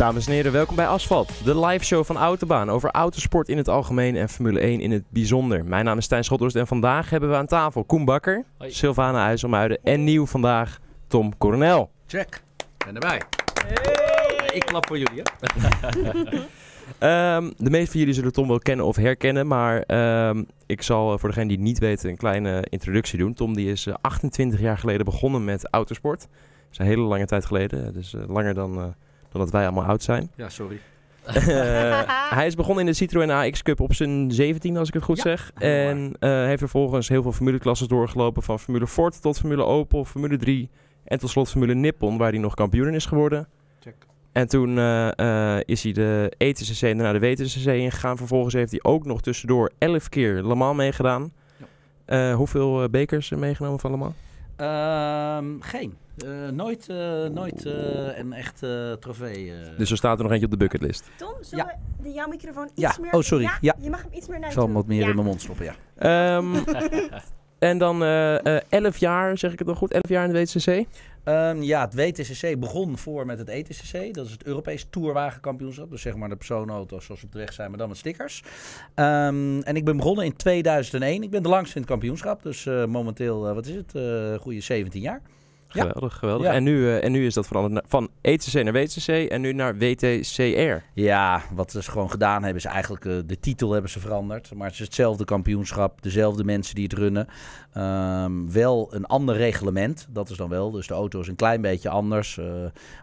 Dames en heren, welkom bij Asfalt, de live show van Autobaan over autosport in het algemeen en Formule 1 in het bijzonder. Mijn naam is Stijn Schothorst en vandaag hebben we aan tafel Koen Bakker, Hoi. Sylvana IJsselmuiden en nieuw vandaag Tom Coronel. Check. Ben erbij. Ik klap voor jullie, hè? Ehm, de meeste van jullie zullen Tom wel kennen of herkennen, maar ehm, ik zal eh, voor degene die het niet weten een kleine introductie doen. Tom die is eh, 28 jaar geleden begonnen met autosport. Dat is een hele lange tijd geleden, dus eh, langer dan, eh, dan dat wij allemaal oud zijn. Ja, sorry. Eh, hij is begonnen in de Citroën AX Cup op zijn 17, als ik het goed Ja, zeg. En eh, heeft vervolgens heel veel formuleklasses doorgelopen. Van Formule Ford tot Formule Opel, Formule 3 en tot slot Formule Nippon, waar hij nog kampioen in is geworden. Check. En toen eh, is hij de ETCC en daarna de WTCC ingegaan. Vervolgens heeft hij ook nog tussendoor 11 keer Le Mans meegedaan. Ja. Hoeveel bekers meegenomen van Le Mans? Ehm, geen. Eh, nooit eh, nooit eh, een echt eh, trofee. eh. Dus er staat er nog eentje op de bucketlist. Tom, zullen Ja. we de, jouw microfoon iets Ja. meer... Oh, sorry. Ja. Je mag hem iets meer naar ik zal hem wat meer Ja. in mijn mond stoppen, ja. Ehm, en dan eh, eh, 11 jaar, zeg ik het nog goed? 11 jaar in de WTCC? Ehm, ja, het WTCC begon voor met het ETCC. Dat is het Europees Tourwagenkampioenschap. Dus zeg maar de personenauto's zoals op de weg zijn, maar dan met stickers. Ehm, en ik ben begonnen in 2001. Ik ben de langste in het kampioenschap. Dus eh, momenteel, wat is het, eh goede 17 jaar. Ja. Geweldig, geweldig. Ja. En, nu, eh, en nu is dat veranderd van ETCC naar WTCC en nu naar WTCR. Ja, wat ze gewoon gedaan hebben is eigenlijk eh, de titel hebben ze veranderd. Maar het is hetzelfde kampioenschap, dezelfde mensen die het runnen. Ehm, wel een ander reglement, dat is dan wel. Dus de auto is een klein beetje anders. eh,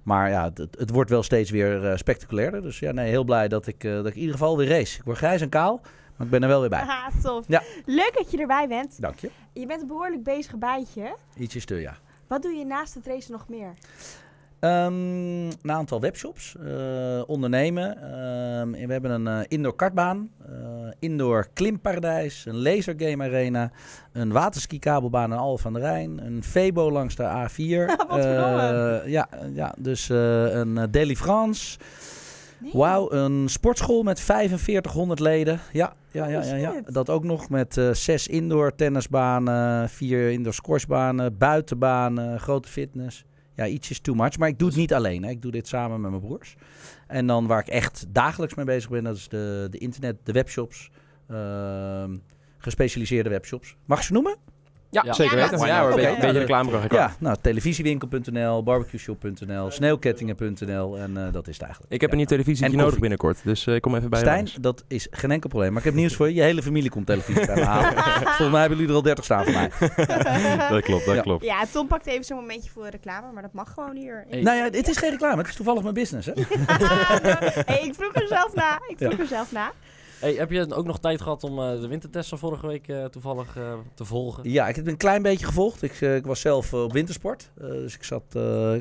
maar ja, het, het wordt wel steeds weer spectaculairder. Dus ja, nee, heel blij dat ik, eh, dat ik in ieder geval weer race. Ik word grijs en kaal, maar ik ben er wel weer bij. Haha, tof. Ja. Leuk dat je erbij bent. Dank je. Je bent een behoorlijk bezig bijtje. Ietsjes te, ja. Wat doe je naast het racen nog meer? Ehm, een aantal webshops, eh, ondernemen. Ehm, we hebben een eh, indoor kartbaan, eh, indoor klimparadijs, een lasergame arena, een waterski-kabelbaan in Al van de Rijn, een Febo langs de A4. Wat verdomme. Eh, ja, ja, dus een uh, Daily France. Nee. Wauw, een sportschool met 4500 leden. Ja, ja, ja, ja, dat ook nog met eh, zes indoor tennisbanen, vier indoor squashbanen, buitenbanen, grote fitness. Ja, ietsjes too much. Maar ik doe het niet alleen. Hè. Ik doe dit samen met mijn broers. En dan waar ik echt dagelijks mee bezig ben, dat is de, de internet, de webshops. ehm, gespecialiseerde webshops. Mag ik ze noemen? Ja, Ja. zeker weten. maar- Ja, hoor, beetje, nou, reclame. Ja, nou, televisiewinkel.nl, barbecueshop.nl, sneeuwkettingen.nl en eh, dat is het eigenlijk. Ik heb Ja. een nieuw televisie nodig koffie. binnenkort, dus eh, ik kom even bij je Stijn, dat is geen enkel probleem. Maar ik heb nieuws voor je. Je hele familie komt televisie bij me halen. Volgens mij hebben jullie er al 30 staan van mij. Dat klopt, dat Ja. klopt. Ja, Tom pakt even zo'n momentje voor reclame, maar dat mag gewoon hier. Hey. Nou ja, het is geen reclame. Het is toevallig mijn business, hè? hey, ik vroeg er zelf na. Ik vroeg Ja. er zelf na. Hey, heb je ook nog tijd gehad om eh, de wintertest van vorige week eh, toevallig eh, te volgen? Ja, ik heb een klein beetje gevolgd. Ik, ik was zelf op wintersport. Dus ik, zat,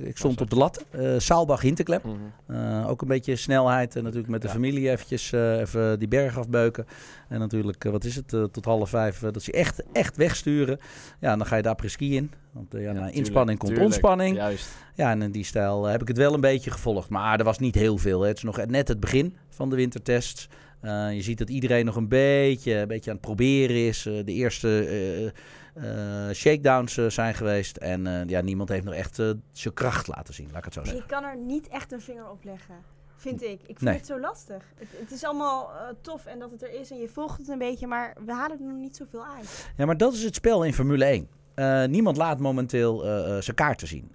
ik stond op de lat. Saalbach Hinterklep. Mhm. Eh, ook een beetje snelheid. En natuurlijk met de Ja. familie eventjes even die berg afbeuken. En natuurlijk, wat is het, tot half vijf. dat ze echt, echt wegsturen. Ja, dan ga je de après-ski in. Want ja, Ja, na tuurlijk, inspanning komt tuurlijk. ontspanning. Juist. Ja, en in die stijl heb ik het wel een beetje gevolgd. Maar er was niet heel veel. Hè. Het is nog net het begin van de wintertests. Eh, je ziet dat iedereen nog een beetje, een beetje aan het proberen is. Eh, de eerste eh, shakedowns zijn geweest. En ja, niemand heeft nog echt zijn kracht laten zien, laat ik het zo zeggen. Je kan er niet echt een vinger op leggen. Vind ik. Ik vind Nee. het zo lastig. Het, het is allemaal tof en dat het er is en je volgt het een beetje, maar we halen er nog niet zoveel uit. Ja, maar dat is het spel in Formule 1. Eh, niemand laat momenteel eh, eh, zijn kaarten zien.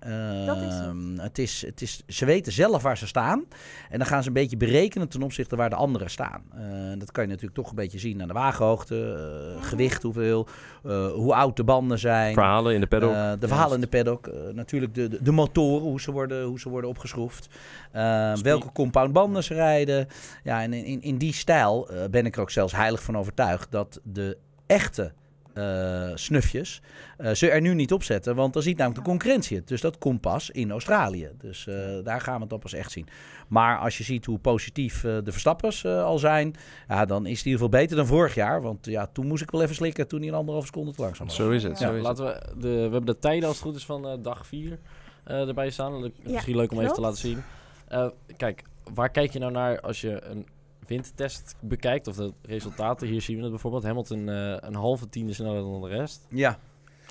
Dat is het. Ehm, het is, het is, ze weten zelf waar ze staan. En dan gaan ze een beetje berekenen ten opzichte waar de anderen staan. Eh, dat kan je natuurlijk toch een beetje zien aan de wagenhoogte, eh, Ja. gewicht, hoeveel, eh, hoe oud de banden zijn. Verhalen in de paddock. Eh, de verhalen in de paddock. natuurlijk de, de, de motoren, hoe ze worden, hoe ze worden opgeschroefd. Eh, Speed. welke compound banden ze rijden. Ja, en in, in, in die stijl eh, ben ik er ook zelfs heilig van overtuigd dat de echte eh, snufjes eh, ze er nu niet op zetten. Want dan ziet namelijk de concurrentie het. Dus dat komt pas in Australië. Dus eh, daar gaan we het dan pas echt zien. Maar als je ziet hoe positief eh, de Verstappers eh, al zijn, ja, dan is het in ieder geval beter dan vorig jaar. Want ja, toen moest ik wel even slikken toen hij een anderhalf seconde te langzaam was. Zo is het. Ja, Zo is het. laten we, de, we hebben de tijden als het goed is van eh, dag 4 erbij staan. Le- Ja, Misschien leuk om even te laten zien. Eh, kijk, waar kijk je nou naar als je een windtest bekijkt? Of de resultaten, hier zien we het bijvoorbeeld. Hamilton eh, een halve tiende sneller dan de rest. Ja,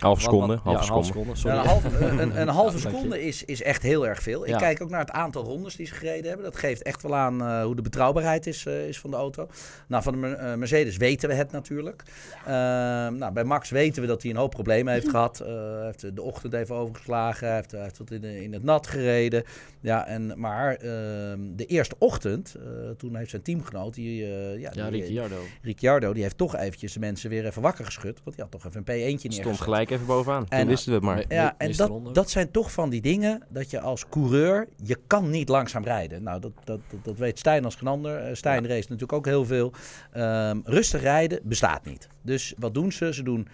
Halve seconde, wat- halve ja, halve seconde. seconde. Ja, Sorry. een, half, een, een, een halve seconde is, is echt heel erg veel. Ik Ja. kijk ook naar het aantal rondes die ze gereden hebben. Dat geeft echt wel aan eh, hoe de betrouwbaarheid is, eh, is van de auto. Nou, van de eh, Mercedes weten we het natuurlijk. Ehm, nou, bij Max weten we dat hij een hoop problemen heeft gehad. Eh, Hij heeft de ochtend even overgeslagen. Hij heeft, hij heeft wat in, in het nat gereden. Ja, en, maar ehm, de eerste ochtend, eh, toen heeft zijn teamgenoot, die, eh, ja, Ja, die, Ricciardo. Ricciardo, die heeft toch eventjes de mensen weer even wakker geschud. Want die had toch even een P1'tje neergezet. Stond gelijk even bovenaan. Toen En- wisten we het maar. Ja, en dat, dat zijn toch van die dingen dat je als coureur, je kan niet langzaam rijden. Nou, dat, dat, dat, dat weet Stijn als geen ander. Eh, Stijn race natuurlijk ook heel veel. Ehm, rustig rijden bestaat niet. Dus wat doen ze? Ze doen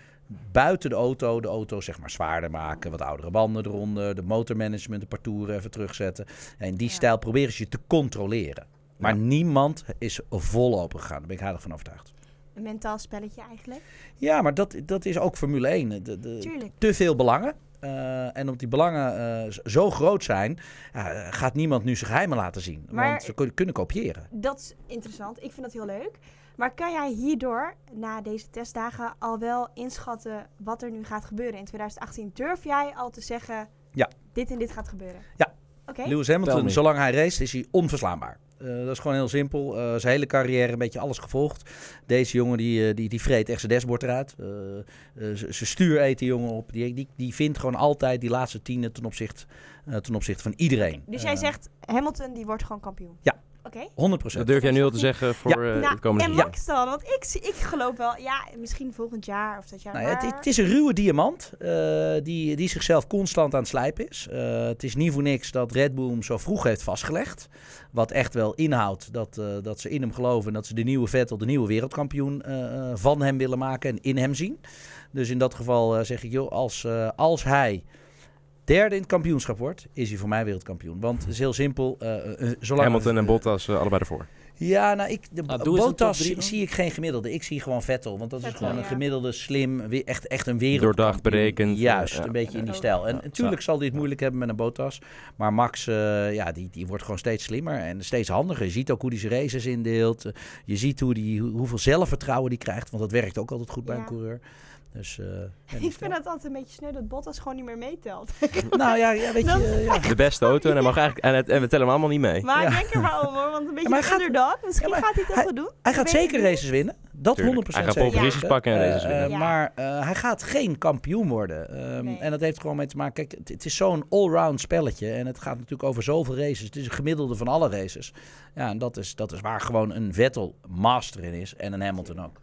buiten de auto de auto zeg maar zwaarder maken. Wat oudere banden eronder. De motormanagement, de partoeren even terugzetten. En in die Ja. stijl proberen ze je te controleren. Maar Ja. niemand is vol open gegaan. Daar ben ik heilig van overtuigd. Een mentaal spelletje eigenlijk. Ja, maar dat, dat is ook Formule 1. De, de, Tuurlijk. te veel belangen. Eh, en omdat die belangen eh, zo groot zijn, ja, eh, gaat niemand nu zijn geheimen laten zien. Maar- want ze kun- kunnen kopiëren. Dat is interessant. Ik vind dat heel leuk. Maar kan jij hierdoor, na deze testdagen, al wel inschatten wat er nu gaat gebeuren in 2018? Durf jij al te zeggen, Ja. dit en dit gaat gebeuren? Ja. Oké. Lewis Hamilton, zolang hij race, is hij onverslaanbaar. Eh, dat is gewoon heel simpel. Eh, zijn hele carrière een beetje alles gevolgd. Deze jongen die, eh, die, die vreet echt zijn dashboard eruit. Eh eh, z- zijn stuur eet die jongen op. Die, die, die vindt gewoon altijd die laatste tienen ten opzichte, ten opzichte van iedereen. Dus jij zegt, Hamilton die wordt gewoon kampioen? Ja. Oké. 100%. Dat durf jij nu al te zeggen voor Ja. eh, Nou, het komende en seizoen. Max dan? Want ik, zie- ik geloof wel, ja, misschien volgend jaar of dat jaar. Nou het, het is een ruwe diamant eh, die, die zichzelf constant aan het slijpen is. Eh, het is niet voor niks dat Red Bull hem zo vroeg heeft vastgelegd. Wat echt wel inhoudt dat, eh, dat ze in hem geloven en dat ze de nieuwe Vettel, de nieuwe wereldkampioen eh, eh, van hem willen maken en in hem zien. Dus in dat geval eh, zeg ik, joh, als, eh, als hij derde in het kampioenschap wordt, is hij voor mij wereldkampioen. Want het is heel simpel. eh, eh, zolang Hamilton en Bottas allebei ervoor. ja, nou, ik, de Nou, top Bottas drie zie, ik geen gemiddelde. Ik zie gewoon Vettel. Want dat is gewoon een gemiddelde, slim, echt, echt een wereld. Doordacht, berekend, Juist, ja. een beetje in die stijl. En Ja. natuurlijk zal hij het moeilijk hebben met een Bottas. Maar Max, eh, ja, die, die wordt gewoon steeds slimmer en steeds handiger. Je ziet ook hoe hij zijn races indeelt. Je ziet hoe die, hoe- hoeveel zelfvertrouwen die krijgt. Want dat werkt ook altijd goed bij een coureur. Dus, eh, ja, Ik vind het altijd een beetje sneu dat Bottas gewoon niet meer meetelt. Nou ja, ja weet je... Dat- ja. De beste auto en, hij mag eigenlijk, en, het, en we tellen hem allemaal niet mee. Maar Ja. ik denk er maar om hoor, want een beetje hij gaat- underdog. Misschien Ja, gaat hij het hij- wel doen. Hij gaat zeker races winnen. Dat Tuurlijk. 100% Hij gaat positions pakken en Eh, races winnen. eh, Ja. Maar eh, hij gaat geen kampioen worden. Ehm, Nee. En dat heeft gewoon mee te maken. Kijk, het, het is zo'n allround spelletje. En het gaat natuurlijk over zoveel races. Het is een gemiddelde van alle races. Ja, en dat is, dat is waar gewoon een Vettel master in is. En een Hamilton ook.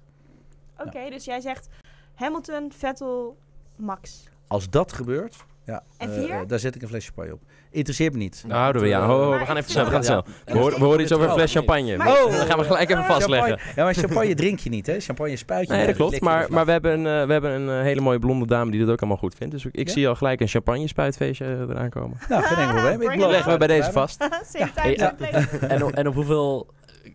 Oké, dus jij zegt Hamilton, Vettel, Max. Als dat gebeurt, ja, En eh, vier? eh, daar zet ik een fles champagne op. Interesseert me niet. Nou, houden we ja. Ho, ho, Maar we gaan even snel. We gaan snel. We horen, we horen iets over een fles champagne. Oh, dan gaan we gelijk even vastleggen. Champagne, ja, maar champagne drink je niet, hè? Champagne spuit je. Nee, dat klopt. Maar, maar we hebben, een, eh, we hebben een eh, hele mooie blonde dame die dat ook allemaal goed vindt. Dus ik, ik Ja? zie al gelijk een champagne spuitfeestje eh, eraan komen. Nou, geen enkel probleem. Ik Leggen we bij deze vast. Eh, en op hoeveel,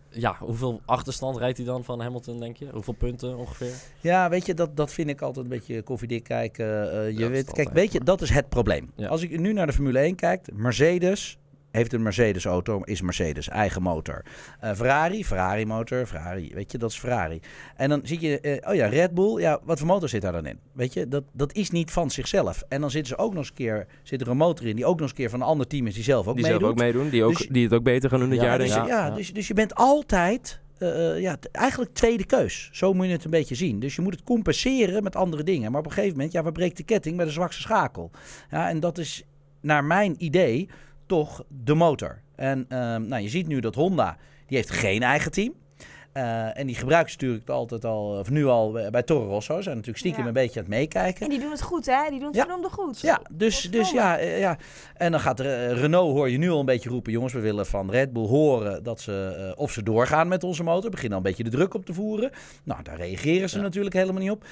ja, hoeveel achterstand rijdt hij dan van Hamilton, denk je? Hoeveel punten ongeveer? Ja, weet je, dat, dat vind ik altijd een beetje koffiedik kijken. Eh, je weet, kijk, weet je, dat is het probleem. Ja. Als ik nu naar de Formule 1 kijk, Mercedes heeft een Mercedes-auto, is Mercedes, eigen motor. Eh, Ferrari, Ferrari-motor, Ferrari, weet je, dat is Ferrari. En dan zie je, eh, oh ja, Red Bull, ja, wat voor motor zit daar dan in? Weet je, dat, dat is niet van zichzelf. En dan zitten ze ook nog eens een keer, zit er een motor in die ook nog eens een keer van een ander team is die zelf ook Die zelf meedoet. ook meedoen. Die, ook, Dus- die het ook beter gaan doen dit Ja, jaar, dus, denk ja, ik. Ja, ja. Dus, dus je bent altijd, eh, ja, eigenlijk tweede keus. Zo moet je het een beetje zien. Dus je moet het compenseren met andere dingen. Maar op een gegeven moment, ja, waar breekt de ketting bij de zwakste schakel? Ja, en dat is naar mijn idee toch de motor. En ehm, nou, je ziet nu dat Honda, die heeft geen eigen team. Eh, en die gebruiken ze natuurlijk altijd al, of nu al bij, Toro Rosso. Ze zijn natuurlijk stiekem Ja. een beetje aan het meekijken. En die doen het goed, hè? Die doen het Ja. verdomde goed. Ja, dus, dus ja, eh, ja. En dan gaat eh, Renault, hoor je nu al een beetje roepen. Jongens, we willen van Red Bull horen dat ze, of ze doorgaan met onze motor. Beginnen al een beetje de druk op te voeren. Nou, daar reageren ze Ja. natuurlijk helemaal niet op.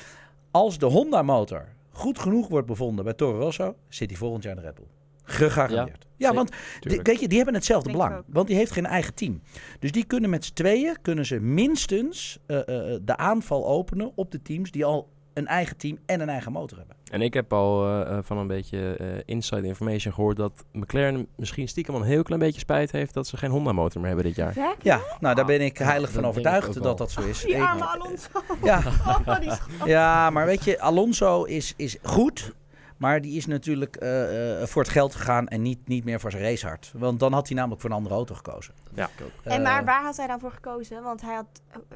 Als de Honda-motor goed genoeg wordt bevonden bij Toro Rosso, zit hij volgend jaar in de Red Bull. Gegarandeerd. Ja, want die, weet je, die hebben hetzelfde Denk belang. Want die heeft geen eigen team. Dus die kunnen met z'n tweeën kunnen ze minstens eh, eh, de aanval openen op de teams die al een eigen team en een eigen motor hebben. En ik heb al eh, eh, van een beetje eh, inside information gehoord dat McLaren misschien stiekem al een heel klein beetje spijt heeft dat ze geen Honda-motor meer hebben dit jaar. Ja, nou daar ben ik heilig van overtuigd dat dat zo is. Die arme Alonso. ja, Oh, ja, maar weet je, Alonso is, is goed. Maar die is natuurlijk eh, eh, voor het geld gegaan en niet, niet meer voor zijn racehart. Want dan had hij namelijk voor een andere auto gekozen. Ja. Ik ook. En maar Eh, waar had hij dan voor gekozen? Want hij had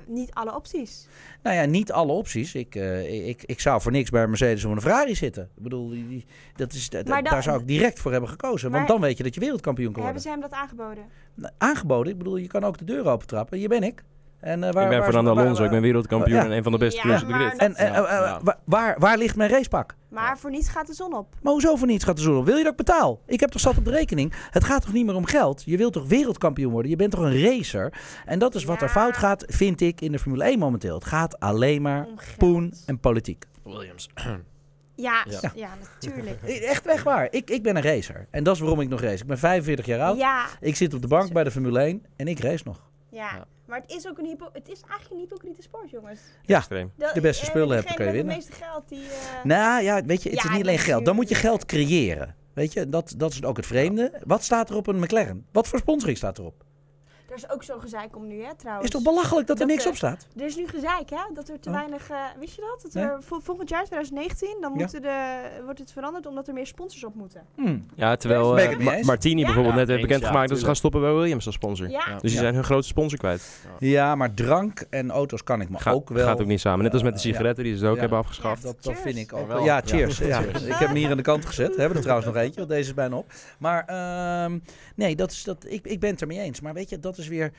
niet alle opties. Nou ja, niet alle opties. Ik, eh, ik, ik zou voor niks bij een Mercedes of een Ferrari zitten. Ik bedoel, die, die- dat is, Maar dan- daar zou ik direct voor hebben gekozen. Want Maar- dan weet je dat je wereldkampioen kan Hebben worden. ze hem dat aangeboden? Nou, Aangeboden, ik bedoel, je kan ook de deur opentrappen. Hier ben ik. En, eh, waar, ik ben waar- Fernando waar- Alonso, ik ben wereldkampioen Ja. en een van de beste Ja, coureurs op de grid. En, en, eh, eh, waar, waar ligt mijn racepak? Maar voor niets gaat de zon op. Maar hoezo voor niets gaat de zon op? Wil je dat ik betaal? Ik heb toch zat op de rekening. Het gaat toch niet meer om geld? Je wilt toch wereldkampioen worden? Je bent toch een racer? En dat is wat er fout gaat, vind ik, in de Formule 1 momenteel. Het gaat alleen maar Om poen en politiek. Williams. Ja, Ja. ja. natuurlijk. Echt weg waar. Ik, ik ben een racer. En dat is waarom ik nog race. Ik ben 45 jaar oud. Ja, Ik zit op de bank bij de Formule 1 en ik race nog. ja. Maar het is ook een hypo het is eigenlijk een hypocriete sport, jongens. Ja. Extreem. De beste eh, spullen hebt, dan kan je winnen. met het meeste geld die... eh, Nou ja, weet je, het Ja, is niet alleen geld. Dan moet je geld creëren. Weet je, dat, dat is ook het vreemde. Wat staat er op een McLaren? Wat voor sponsoring staat erop? Er is ook zo'n gezeik om nu, hè, trouwens. Is toch belachelijk dat er niks op staat? Er is nu gezeik, hè? Dat er te Oh. weinig... eh, wist je dat? Dat Nee. er vol- volgend jaar, 2019, dan Ja. moeten de, wordt het veranderd omdat er meer sponsors op moeten. Hm. Ja, terwijl eh, Ma-? Martini Ja. bijvoorbeeld Ja, net heeft bekendgemaakt ja, dat ze gaan stoppen bij Williams als sponsor. Ja. Ja. Dus die zijn hun grootste sponsor kwijt. Ja, maar drank en auto's kan ik me Ga- ook wel... Gaat ook niet samen. Net als met de Eh, ja. sigaretten die ze ook Ja. hebben afgeschaft. Dat, dat vind ik ook wel. Ja, cheers. Ik heb hem hier aan de kant gezet. We hebben er trouwens nog eentje, want deze is bijna op. Maar ehm, nee, dat is, dat, ik, ik ben het ermee eens. Maar weet je, dat is weer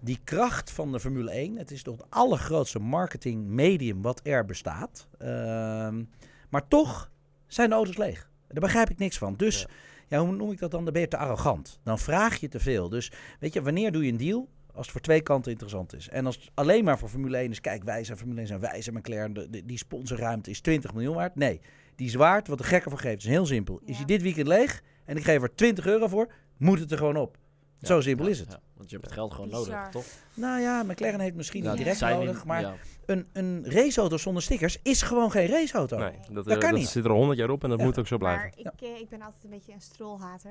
die kracht van de Formule 1. Het is toch het allergrootste marketing medium wat er bestaat. Ehm, maar toch zijn de auto's leeg. Daar begrijp ik niks van. Dus, ja. hoe noem ik dat dan? Dan ben je te arrogant. Dan vraag je te veel. Dus weet je, wanneer doe je een deal? Als het voor twee kanten interessant is. En als het alleen maar voor Formule 1 is, kijk, wij zijn Formule 1 zijn wij zijn McLaren, de, de- die sponsorruimte is 20 miljoen waard. Nee, die is waard. Wat de gekker voor geeft is heel simpel. Is hij dit weekend leeg en ik geef er 20 euro voor, moet het er gewoon op. Zo simpel Ja, is het. ja, want je hebt het geld gewoon Bizar. nodig, toch? Nou ja, McLaren heeft misschien niet direct nodig, niet- maar ja. een, een raceauto zonder stickers is gewoon geen raceauto. Nee, dat, Dat eh, kan dat niet. zit er al honderd jaar op en dat Ja. moet ook zo blijven. Maar ik, eh, ik ben altijd een beetje een strolhater.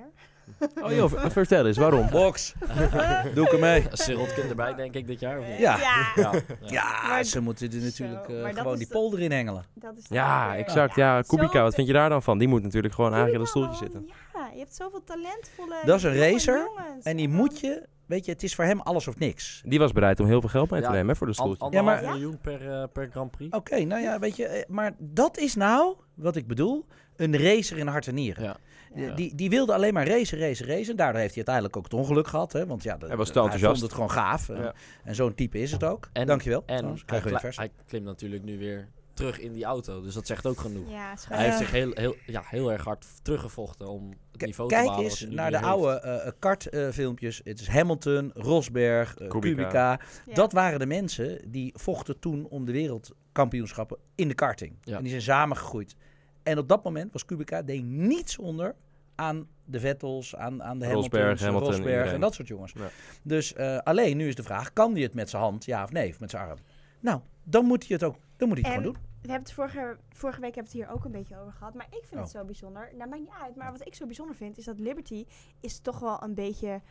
Oh joh, vertel eens, waarom? Box, doe ik hem mee. Cyril kind erbij, denk ik, dit jaar. Of niet? Ja. ja. Ja. Ja, Maar- ze moeten er natuurlijk eh, gewoon die de- polder in hengelen. Dat is Ja, exact. Ja, Kubica, Zo- wat vind je daar dan van? Die moet natuurlijk gewoon eigenlijk in een stoeltje zitten. Ja, je hebt zoveel talentvolle Dat is een racer jongens. En die moet je, weet je, het is voor hem alles of niks. Die was bereid om heel veel geld mee te Ja. nemen hè, voor de stoeltje. Ja, maar- miljoen per, eh, per Grand Prix. Oké, nou ja, weet je, eh, maar dat is nou, wat ik bedoel, een racer in hart en nieren. Ja. Ja. Die, die wilde alleen maar racen, racen, racen. Daardoor heeft hij uiteindelijk ook het ongeluk gehad. Hè? Want ja, de- Hij was te hij enthousiast. vond het gewoon gaaf. Ja. En zo'n type is het ook. En- Dankjewel. En hij, hij klimt natuurlijk nu weer terug in die auto. Dus dat zegt ook genoeg. Ja, Hij heeft zich heel, heel, ja, heel erg hard teruggevochten om het K- niveau te Kijk behalen. wat eens naar de heeft. oude eh kartfilmpjes. het is Hamilton, Rosberg, eh, Kubica. Kubica. Ja. Dat waren de mensen die vochten toen om de wereldkampioenschappen in de karting. Ja. En die zijn samengegroeid. En op dat moment was Kubica deed niets onder aan de Vettels, aan, aan de Rosberg, Hamiltons, Hamilton, Rosberg iedereen. en dat soort jongens. Ja. Dus eh, alleen nu is de vraag, kan hij het met zijn hand, ja of nee, of met zijn arm? Nou, dan moet hij het ook dan moet hij het En gewoon doen. we hebben het vorige, vorige week hebben we het hier ook een beetje over gehad. Maar ik vind het Oh. zo bijzonder. Nou, maakt niet uit. Maar wat ik zo bijzonder vind, is dat Liberty is toch wel een beetje...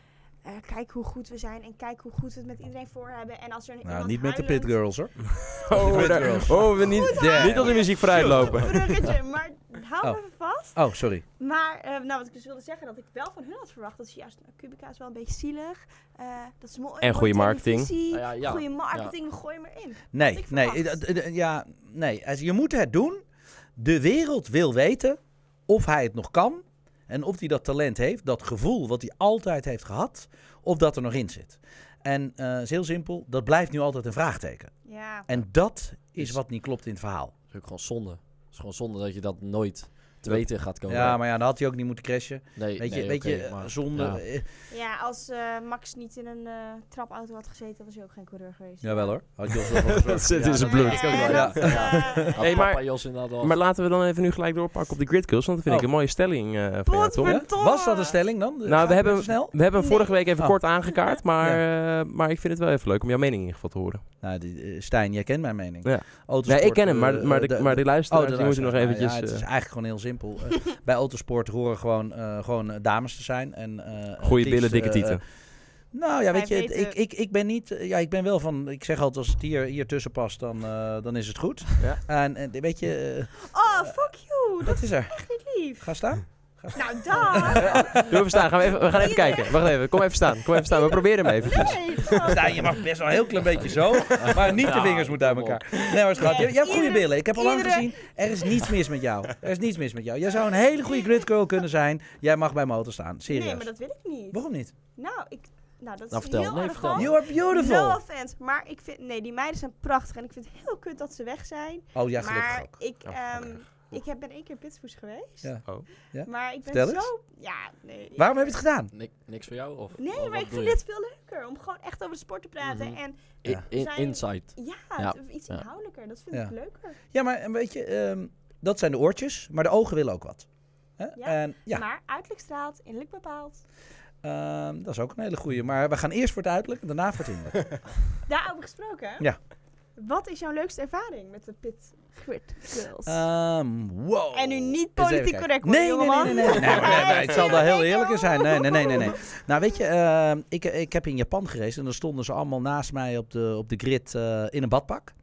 eh, kijk hoe goed we zijn en kijk hoe goed we het met iedereen voor hebben. En als er Nou, niet met de Pit Girls hoor. Oh, Pit daar- Girls. oh, we niet, niet al die muziek vooruit lopen. Maar hou Oh. even vast. Oh, sorry. Maar eh, nou, wat ik dus wilde zeggen, dat ik wel van hun had verwacht dat ze juist, nou, Kubica is wel een beetje zielig. eh, dat is mooi. En goede marketing. ja, ja. Goede marketing, we gooien maar in. Nee, nee, ja, nee. Also, je moet het doen. De wereld wil weten of hij het nog kan. En of hij dat talent heeft, dat gevoel wat hij altijd heeft gehad, of dat er nog in zit. En eh is heel simpel, dat blijft nu altijd een vraagteken. Ja. En dat is Is- wat niet klopt in het verhaal. Dat is ook gewoon zonde. Is gewoon zonde dat je dat nooit te weten gaat komen. Ja, maar ja, dan had hij ook niet moeten crashen. nee, Weet je, nee, weet je maar- zonde. ja. eh, ja, als eh, Max niet in een eh, trapauto had gezeten, was hij ook geen coureur geweest. Jawel hoor, had je ons wel. Dat zit in zijn bloed. ja. eh, Hey, maar- Jos. Maar laten we dan even nu gelijk doorpakken op de grid kills, want dat vind ik Oh. een mooie stelling eh van jou, Tom. Was dat een stelling dan? Nou, we hebben, snel? we hebben hem vorige week even Oh. kort aangekaart, maar, eh, maar ik vind het wel even leuk om jouw mening in ieder geval te horen. Nou, die, Stijn, jij kent mijn mening. Ja. Autosport, Nee, ik ken hem, maar, maar, de, de- maar de luisteraars Oh, die moeten nog eventjes... Ja, het is eigenlijk gewoon heel simpel. Eh, bij autosport horen gewoon, eh, gewoon eh, dames te zijn. En, eh, goede het billen, liefst, dikke tieten. nou ja, weet je, ik, ik, ik ben niet... Ja, ik ben wel van... Ik zeg altijd, als het hier, hier tussen past, dan, eh, dan is het goed. Ja. En, en weet je, Oh, fuck you. Dat is er? niet lief. Ga staan. Nou, daar. Doe even staan, gaan we, even, we gaan even kijken. Wacht even, kom even staan. Kom even staan, we proberen hem eventjes. Dat- Stijn, je mag best wel een heel klein beetje zo, maar niet de vingers moeten uit elkaar. Nee, maar schat, je, je hebt goede billen. Ik heb al lang gezien, er is niets mis met jou. Er is niets mis met jou. Jij zou een hele goede grid girl kunnen zijn. Jij mag bij auto staan, serieus. Nee, maar dat wil ik niet. Waarom niet? Nou, ik, nou dat Nou, is vertel. heel Nee, erg vertel. You are beautiful. No offense, maar ik vind, nee, die meiden zijn prachtig en ik vind het heel kut dat ze weg zijn. Oh ja, gelukkig maar ook. ik, Oh, ehm. Ik heb, ben één keer pittsburgh geweest. Ja. Oh. Ja? Maar ik ben Vertel zo, eens. ja, nee. Waarom heb je het gedaan? Nik- niks voor jou? Of, Nee, of maar ik vind je? dit veel leuker om gewoon echt over de sport te praten Mhm. en Ja. in- Zijn- insight. ja, iets Ja. inhoudelijker. Dat vind Ja. ik leuker. Ja, maar een beetje, ehm, dat zijn de oortjes, maar de ogen willen ook wat. Hè? Ja, En, ja, Maar uiterlijk straalt, innerlijk bepaald. ehm, dat is ook een hele goeie. Maar we gaan eerst voor het uiterlijk en daarna voor het innerlijk. Daarover gesproken. Ja. Wat is jouw leukste ervaring met de Pit Grid Girls? Ehm, wow. en nu niet politiek correct worden, nee, jongeman. nee, nee, nee, nee, nee, nee, ik zal daar heel eerlijk in zijn. Nee, nee, nee, nee, nee. Nou, weet je, ehm, ik, ik heb in Japan gereisd en dan stonden ze allemaal naast mij op de, op de grid eh, in een badpak.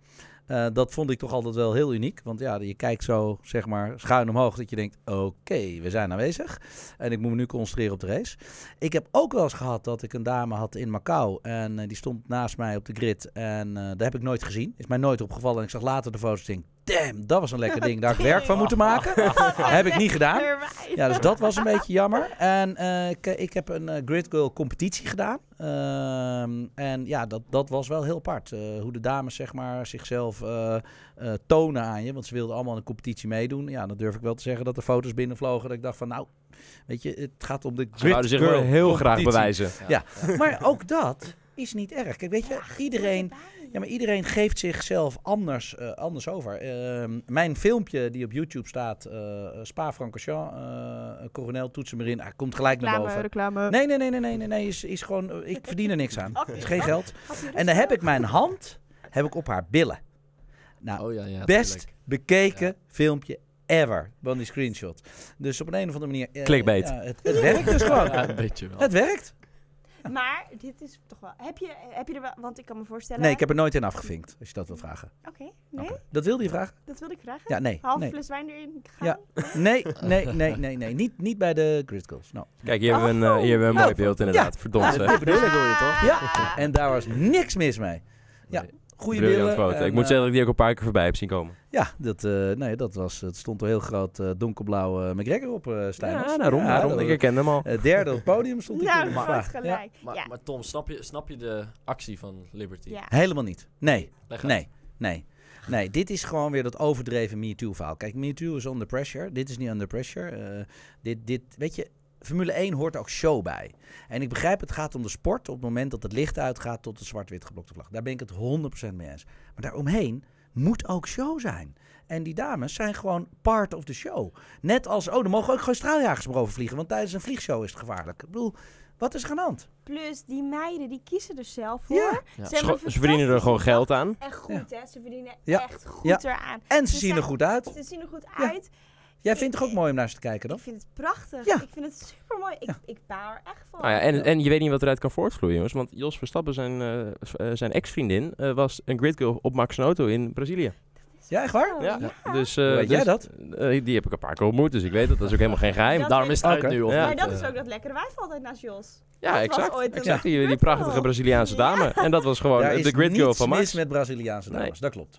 Eh, dat vond ik toch altijd wel heel uniek. Want ja, je kijkt zo, zeg maar, schuin omhoog dat je denkt, oké, we zijn aanwezig. En ik moet me nu concentreren op de race. Ik heb ook wel eens gehad dat ik een dame had in Macau. En eh, die stond naast mij op de grid. En eh dat heb ik nooit gezien. Is mij nooit opgevallen. En ik zag later de foto's en denk, damn, dat was een lekker ding. Daar had ik werk van moeten maken. heb ik niet gedaan. Ja, dus dat was een beetje jammer. En eh, ik, ik heb een eh, Grid Girl competitie gedaan. Ehm, en ja, dat, dat was wel heel apart. Eh, hoe de dames zeg maar zichzelf eh, eh, tonen aan je. Want ze wilden allemaal een competitie meedoen. Ja, dan durf ik wel te zeggen dat er foto's binnenvlogen. Dat ik dacht van nou, weet je, het gaat om de Ze Grid zouden zich wel heel graag bewijzen. Ja. Maar ook dat is niet erg. Kijk, weet je, iedereen... Ja, maar iedereen geeft zichzelf anders, eh, anders over. Ehm, mijn filmpje die op YouTube staat, eh Spa-Francorchamps, eh coronel, toetsen me in. Hij komt gelijk naar boven. reclame. Nee, nee, nee, nee, nee, nee, nee is, is gewoon, ik verdien er niks aan. Het is geen geld. En dan heb ik mijn hand heb ik op haar billen. Nou, Oh ja, ja. best tuurlijk. bekeken filmpje ever van die screenshot. Dus op een, een of andere manier... eh, Clickbait. ja, het, het werkt dus gewoon. Ja, een beetje wel. Het werkt. Maar dit is toch wel... Heb je, heb je er wel... Want ik kan me voorstellen... Nee, ik heb er nooit in afgevinkt, als je dat wil vragen. Oké, nee. Dat wilde je vragen? dat wilde ik vragen. Ja, nee. Half nee. fles wijn erin gaan. Ja. Nee, nee, nee, nee, nee. Niet, niet bij de Grid Girls. No. Kijk, hier hebben we een, eh, hier hebben we een Oh. mooi beeld inderdaad. Verdomd Ja, zeg. dit bedoel je toch? Ja, en daar was niks mis mee. Ja, Nee. Goede Briljant billen. foto. en, Ik moet eh, zeggen dat ik die ook een paar keer voorbij heb zien komen. Ja, dat, eh, nee, dat was, het stond er heel groot eh, donkerblauw eh, McGregor op, eh Stijn. Ja, daarom. Ja, daarom. dat Ik was- herken hem al. derde op het podium stond hij Nou, toen. groot Ja. gelijk. Maar, Ja. maar Tom, snap je, snap je de actie van Liberty? Ja. Helemaal niet. Nee, nee, nee. Nee, dit is gewoon weer dat overdreven MeToo-verhaal. Kijk, MeToo is under pressure. Dit is niet under pressure. Eh, dit, dit, weet je, Formule 1 hoort ook show bij. En ik begrijp, het gaat om de sport. Op het moment dat het licht uitgaat tot de zwart-wit geblokte vlag. Daar ben ik het 100% mee eens. Maar daaromheen moet ook show zijn. En die dames zijn gewoon part of the show. Net als, oh, er mogen ook gewoon straaljagers boven vliegen. Want tijdens een vliegshow is het gevaarlijk. Ik bedoel, wat is er aan de hand? Plus, die meiden, die kiezen er zelf voor. Ja. Ja. Ze, hebben Scho- Ze verdienen er gewoon geld aan. En goed, hè. Ze verdienen Ja. echt goed Ja. eraan. En ze Ze zien er goed uit. Ze zien er goed Ja. uit. Jij vindt het toch ook mooi om naar ze te kijken, dan? Ik vind het prachtig. Ja. Ik vind het super mooi. Ik, Ja. ik baal er echt van. Nou ja, en, en je weet niet wat eruit kan voortvloeien, jongens. Want Jos Verstappen, zijn, eh, eh, zijn ex-vriendin, eh, was een gridgirl op Max Auto in Brazilië. Ja, echt waar? Ja. ja. Dus, eh, weet dus, jij dat? eh, die heb ik een paar keer ontmoet, dus ik weet dat. Dat is ook helemaal geen geheim. Dat Daarom is het ik. uit nu, of Ja. Maar dat is ook dat lekkere wijf altijd naast Jos. Ja, exact. ooit exact. Die, die prachtige Braziliaanse Ja. dame. En dat was gewoon Daar eh, de gridgirl niets van mis Max. met Braziliaanse Nee. dames, dat klopt.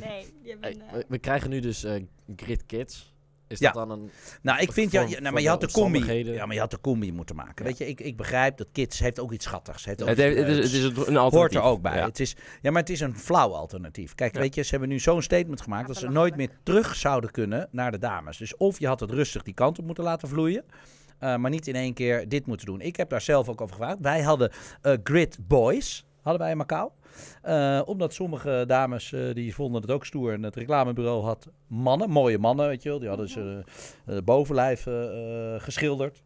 nee, een, eh, we, we krijgen nu dus eh, Grid Kids. Is Ja. dat dan een... Nou, ik vind, ja, nou, maar je had de combi. Ja, maar je had de combi moeten maken. Ja. Weet je, ik, ik begrijp dat Kids heeft ook iets schattigs. Heeft ook Het, iets heeft- het is, leuks. het is een alternatief. hoort er ook bij. Ja. Het is, ja, maar het is een flauw alternatief. Kijk, Ja. weet je, ze hebben nu zo'n statement gemaakt dat ze nooit meer terug zouden kunnen naar de dames. Dus of je had het rustig die kant op moeten laten vloeien. Eh, maar niet in één keer dit moeten doen. Ik heb daar zelf ook over gevraagd. Wij hadden eh, Grid Boys, hadden wij in Macau. Eh, omdat sommige dames die vonden het ook stoer. En het reclamebureau had mannen, mooie mannen, weet je wel. Die hadden ze eh, bovenlijf geschilderd.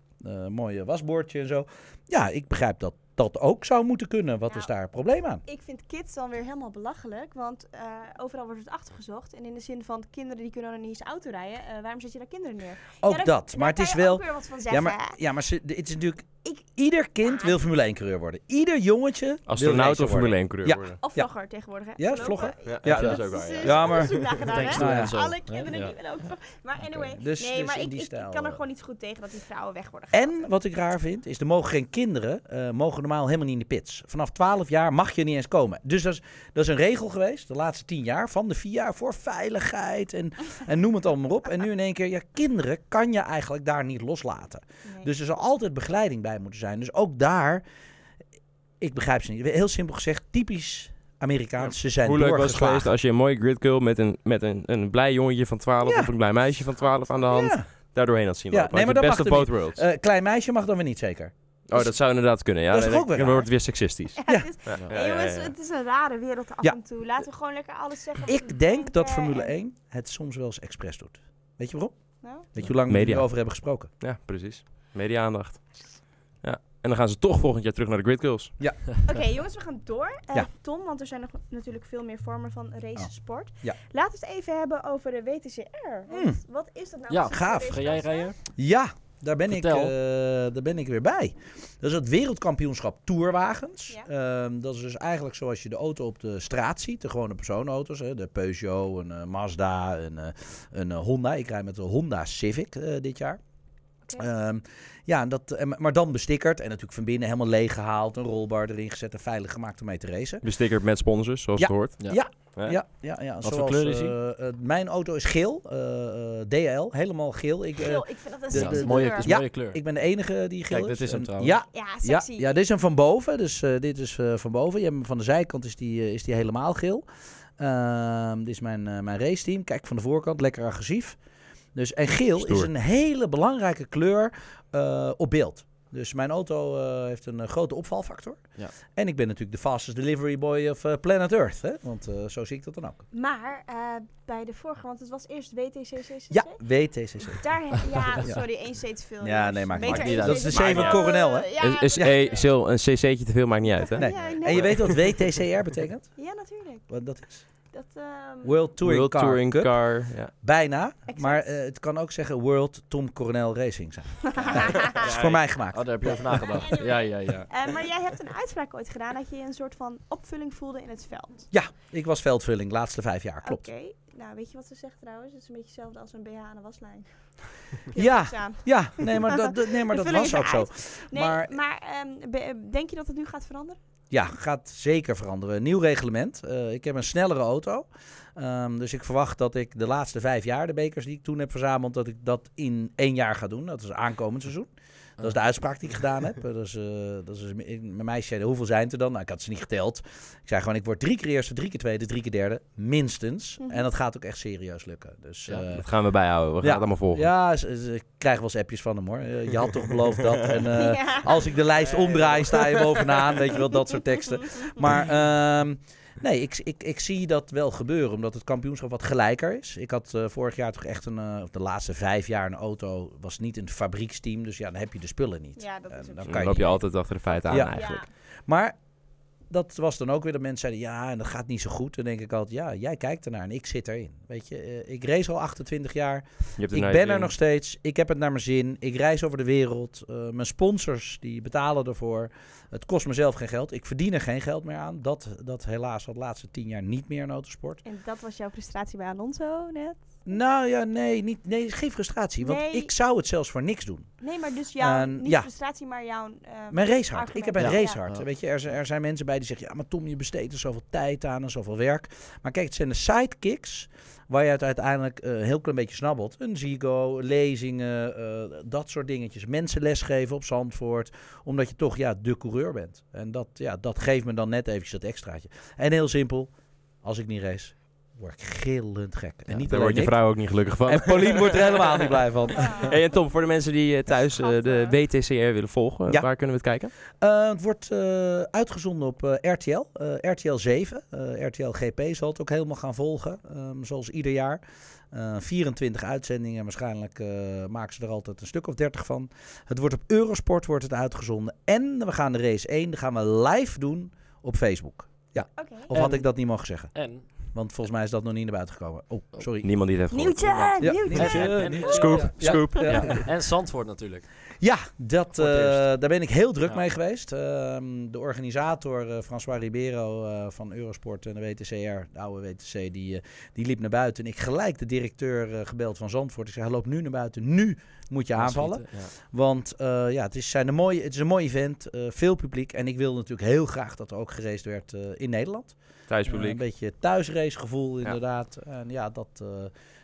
Mooie wasboordje en zo. Ja, ik begrijp dat dat ook zou moeten kunnen. Wat Nou, is daar het probleem aan? Ik vind kids dan weer helemaal belachelijk, want eh, overal wordt het achtergezocht. En in de zin van kinderen die kunnen nog niet eens auto rijden, eh, waarom zet je daar kinderen neer? Ook Ja, daar- dat. daar Maar het is je wel. ook weer wat van Ja, zeggen. maar, ja, maar ze, het is natuurlijk. Ik- ieder kind wil Formule 1 coureur worden. Ieder jongetje. wil Astronaut of Formule worden. 1 coureur Ja. worden. Of Ja. vlogger tegenwoordig, hè? Ja, vlogger. Ja, Ja, dat is ook waar. ja. maar- gedaan, Nou. Alle kinderen Ja. die willen ook vloggen. Maar anyway, dus- nee, dus maar in ik, kan er eh. gewoon niet goed tegen dat die vrouwen weg worden gehaald. En wat ik raar vind, is er mogen geen kinderen, eh, mogen normaal helemaal niet in de pits. Vanaf 12 jaar mag je niet eens komen. Dus dat is, dat is een regel geweest, de laatste 10 jaar, van de VIA voor veiligheid en, en noem het allemaal maar op. En nu in één keer, ja, kinderen kan je eigenlijk daar niet loslaten. Nee. Dus er zal altijd begeleiding bij moeten zijn. Dus ook daar, ik begrijp ze niet. Heel simpel gezegd, typisch Amerikaans. Ze zijn Hoe leuk was het geweest als je een mooie grid girl met een, met een, een blij jongetje van 12 Ja. of een blij meisje van 12 aan de hand Ja. daar doorheen had zien Ja, lopen. nee, Had maar je dat best mag of both worlds. Eh, klein meisje mag dan weer niet zeker. Oh, dat zou inderdaad kunnen. Ja, dat is toch ook weer dan raar? wordt het weer seksistisch. Ja, Ja. het is- Ja, nee, ja, ja, jongens, ja. het is een rare wereld af Ja. en toe. Laten we gewoon lekker alles zeggen. wat we Ik denk dat denken Formule en- 1 het soms wel eens expres doet. Weet je waarom? Nou, Weet je hoe lang we Media. er over hebben gesproken? Ja, precies. Media-aandacht. Ja. En dan gaan ze toch volgend jaar terug naar de Grid Girls. Oké, jongens, we gaan door. Eh, Ja. Tom, want er zijn nog natuurlijk veel meer vormen van racesport. Ja. Laten we het even hebben over de WTCR. Want Hmm. Wat is dat nou? Ja, precies gaaf. Ga jij rijden? Ja, daar ben, ik, eh, daar ben ik weer bij. Dat is het wereldkampioenschap Tourwagens. Ja. Ehm, dat is dus eigenlijk zoals je de auto op de straat ziet. De gewone personenauto's. Hè. De Peugeot, een eh, Mazda, een, eh, een Honda. Ik rijd met de Honda Civic eh, dit jaar. Ehm, ja, dat, maar dan bestickerd. En natuurlijk van binnen helemaal leeg gehaald. Een rolbar erin gezet en veilig gemaakt om mee te racen. Bestickerd met sponsors, zoals Ja. het hoort. Ja. Ja, Ja. ja, ja. ja. voor Zoals, kleur is hij? eh, eh, mijn auto is geel. eh, eh, DL, helemaal geel. Ik, Geel, ik vind dat een de- sexy de- mooie, kleur. is Ja. mooie kleur. ik ben de enige die geel Kijk, is. dit is hem En- trouwens. Ja, Ja, ja, sexy. ja, dit is hem van boven. Dus eh, dit is eh, van boven. Je hebt hem van de zijkant is die, is die helemaal geel. Ehm, dit is mijn, eh mijn race team. Kijk van de voorkant, lekker agressief. Dus, en geel Stoer. is een hele belangrijke kleur eh, op beeld. Dus mijn auto eh, heeft een eh, grote opvalfactor. Ja. En ik ben natuurlijk de fastest delivery boy of eh, planet Earth. Hè? Want eh, zo zie ik dat dan ook. Maar eh, bij de vorige, want het was eerst WTCCC. Ja, WTCC. Daar, he- ja, Ja. sorry, één C te veel. Ja, nee, maakt- Beter niet uit. Dat is de. C van Coronel, hè? Ja, Is, Ja. Sil, een cc'tje te veel maakt niet uit, hè? Nee. Ja, nee. En je weet wat WTCR betekent? Ja, natuurlijk. Wat dat is? Dat, ehm, World Touring World Car Touring Cup. Car. Ja. Bijna, Exact. maar eh, het kan ook zeggen World Tom Coronel Racing zijn. Dat is voor mij gemaakt. Oh, daar heb je over nagedacht. Ja, ja, ja. Eh, maar jij hebt een uitspraak ooit gedaan dat je een soort van opvulling voelde in het veld. Ja, ik was veldvulling de laatste vijf jaar, klopt. Oké, nou weet je wat ze zegt trouwens? Het is een beetje hetzelfde als een BH aan de waslijn. Ja. Ja, nee, maar dat, nee, maar dat was ook zo. Nee, Maar- maar, ehm, denk je dat het nu gaat veranderen? Ja, gaat zeker veranderen. Nieuw reglement. Eh, ik heb een snellere auto. Ehm, dus ik verwacht dat ik de laatste vijf jaar, de bekers die ik toen heb verzameld, dat ik dat in één jaar ga doen. Dat is aankomend seizoen. Dat is de uitspraak die ik gedaan heb. Eh, Dat is, eh, dat is, mijn meisje zei, hoeveel zijn het er dan? Nou, ik had ze niet geteld. Ik zei gewoon, ik word drie keer eerste, drie keer tweede, drie keer derde. Minstens. Mhm. En dat gaat ook echt serieus lukken. Dus, Ja, eh, Dat gaan we bijhouden. We gaan Ja. het allemaal volgen. ja, ze, ze- ik krijg wel eens appjes van hem hoor. Eh, Je had toch beloofd dat. En eh, Ja. als ik de lijst omdraai, sta je bovenaan. Weet je wel, dat soort teksten. Maar ehm, nee, ik, ik, ik zie dat wel gebeuren, omdat het kampioenschap wat gelijker is. Ik had eh, vorig jaar toch echt een, eh, of de laatste vijf jaar een auto, was niet een fabrieksteam. Dus ja, dan heb je de spullen niet. Ja, dat En is ook dan. Dan kan je loop je niet. altijd achter de feiten aan Ja. eigenlijk. Ja. Maar dat was dan ook weer dat mensen zeiden, ja, en dat gaat niet zo goed. Dan denk ik altijd, ja, jij kijkt ernaar en ik zit erin. Weet je, eh, ik race al 28 jaar. Ik ben er nog steeds. Ik heb het naar mijn zin. Ik reis over de wereld. Eh, mijn sponsors die betalen ervoor. Het kost mezelf geen geld. Ik verdien er geen geld meer aan. Dat, dat helaas al de laatste tien jaar niet meer in autosport. En dat was jouw frustratie bij Alonso net? Nou ja, nee, niet, nee geen frustratie. Want Nee. ik zou het zelfs voor niks doen. Nee, maar dus jouw, niet ja. frustratie, maar jouw... eh, Mijn racehart. argument. Ik heb een Ja. racehart. Ja. Weet je, er, zijn- er zijn mensen bij die zeggen... Ja, maar Tom, je besteedt er zoveel tijd aan en zoveel werk. Maar kijk, het zijn de sidekicks... waar je het uiteindelijk eh, een heel klein beetje snabbelt. Een Zigo, lezingen, eh, dat soort dingetjes. Mensen lesgeven op Zandvoort. Omdat je toch ja, de coureur bent. En dat, ja, dat geeft me dan net eventjes dat extraatje. En heel simpel, als ik niet race... word ik gillend gek. En niet Daar wordt je ik. vrouw ook niet gelukkig van. En Paulien wordt er helemaal niet blij van. Hey, en Tom, voor de mensen die eh, thuis eh, de WTCR willen volgen, Ja. waar kunnen we het kijken? Eh, het wordt eh, uitgezonden op eh, RTL, eh, RTL 7. Eh, RTL GP zal het ook helemaal gaan volgen, ehm, zoals ieder jaar. Eh, 24 uitzendingen, waarschijnlijk eh, maken ze er altijd een stuk of 30 van. Het wordt op Eurosport wordt het uitgezonden. En we gaan de race 1, die gaan we live doen op Facebook. Oké. Of En- had ik dat niet mogen zeggen? En Want volgens mij is dat nog niet naar buiten gekomen. Oh, sorry. Niemand die het heeft gehoord. Nieuwtje! Ja, nieuwtje! Scoop, Ja, scoop. ja, ja. Ja. En Zandvoort natuurlijk. Ja, dat, eh, daar ben ik heel druk Ja. mee geweest. Ehm, de organisator eh, François Ribeiro eh, van Eurosport en de WTCR, de oude WTC, die, die liep naar buiten. En ik gelijk de directeur gebeld van Zandvoort. Ik zei, hij loopt nu naar buiten. Nu moet je aanvallen. Schieten, ja. Want ja, het is, zijn een mooie, het is een mooi event, veel publiek. En ik wil natuurlijk heel graag dat er ook geraced werd in Nederland. Thuispubliek. een beetje thuisracegevoel inderdaad. En ja dat,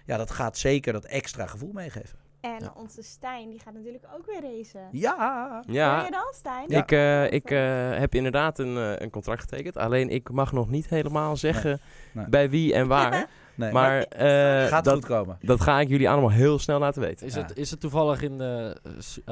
ja, dat gaat zeker dat extra gevoel meegeven. En Ja. onze Stijn, die gaat natuurlijk ook weer racen. Ja, Hoor ja, je dan, Stijn? ik, eh, ik eh, heb inderdaad een, eh, een contract getekend. Alleen ik mag nog niet helemaal zeggen Nee. bij wie en waar. nee, maar eh, gaat dat, goed komen. dat ga ik jullie allemaal heel snel laten weten. Is, Ja. het, is het toevallig in de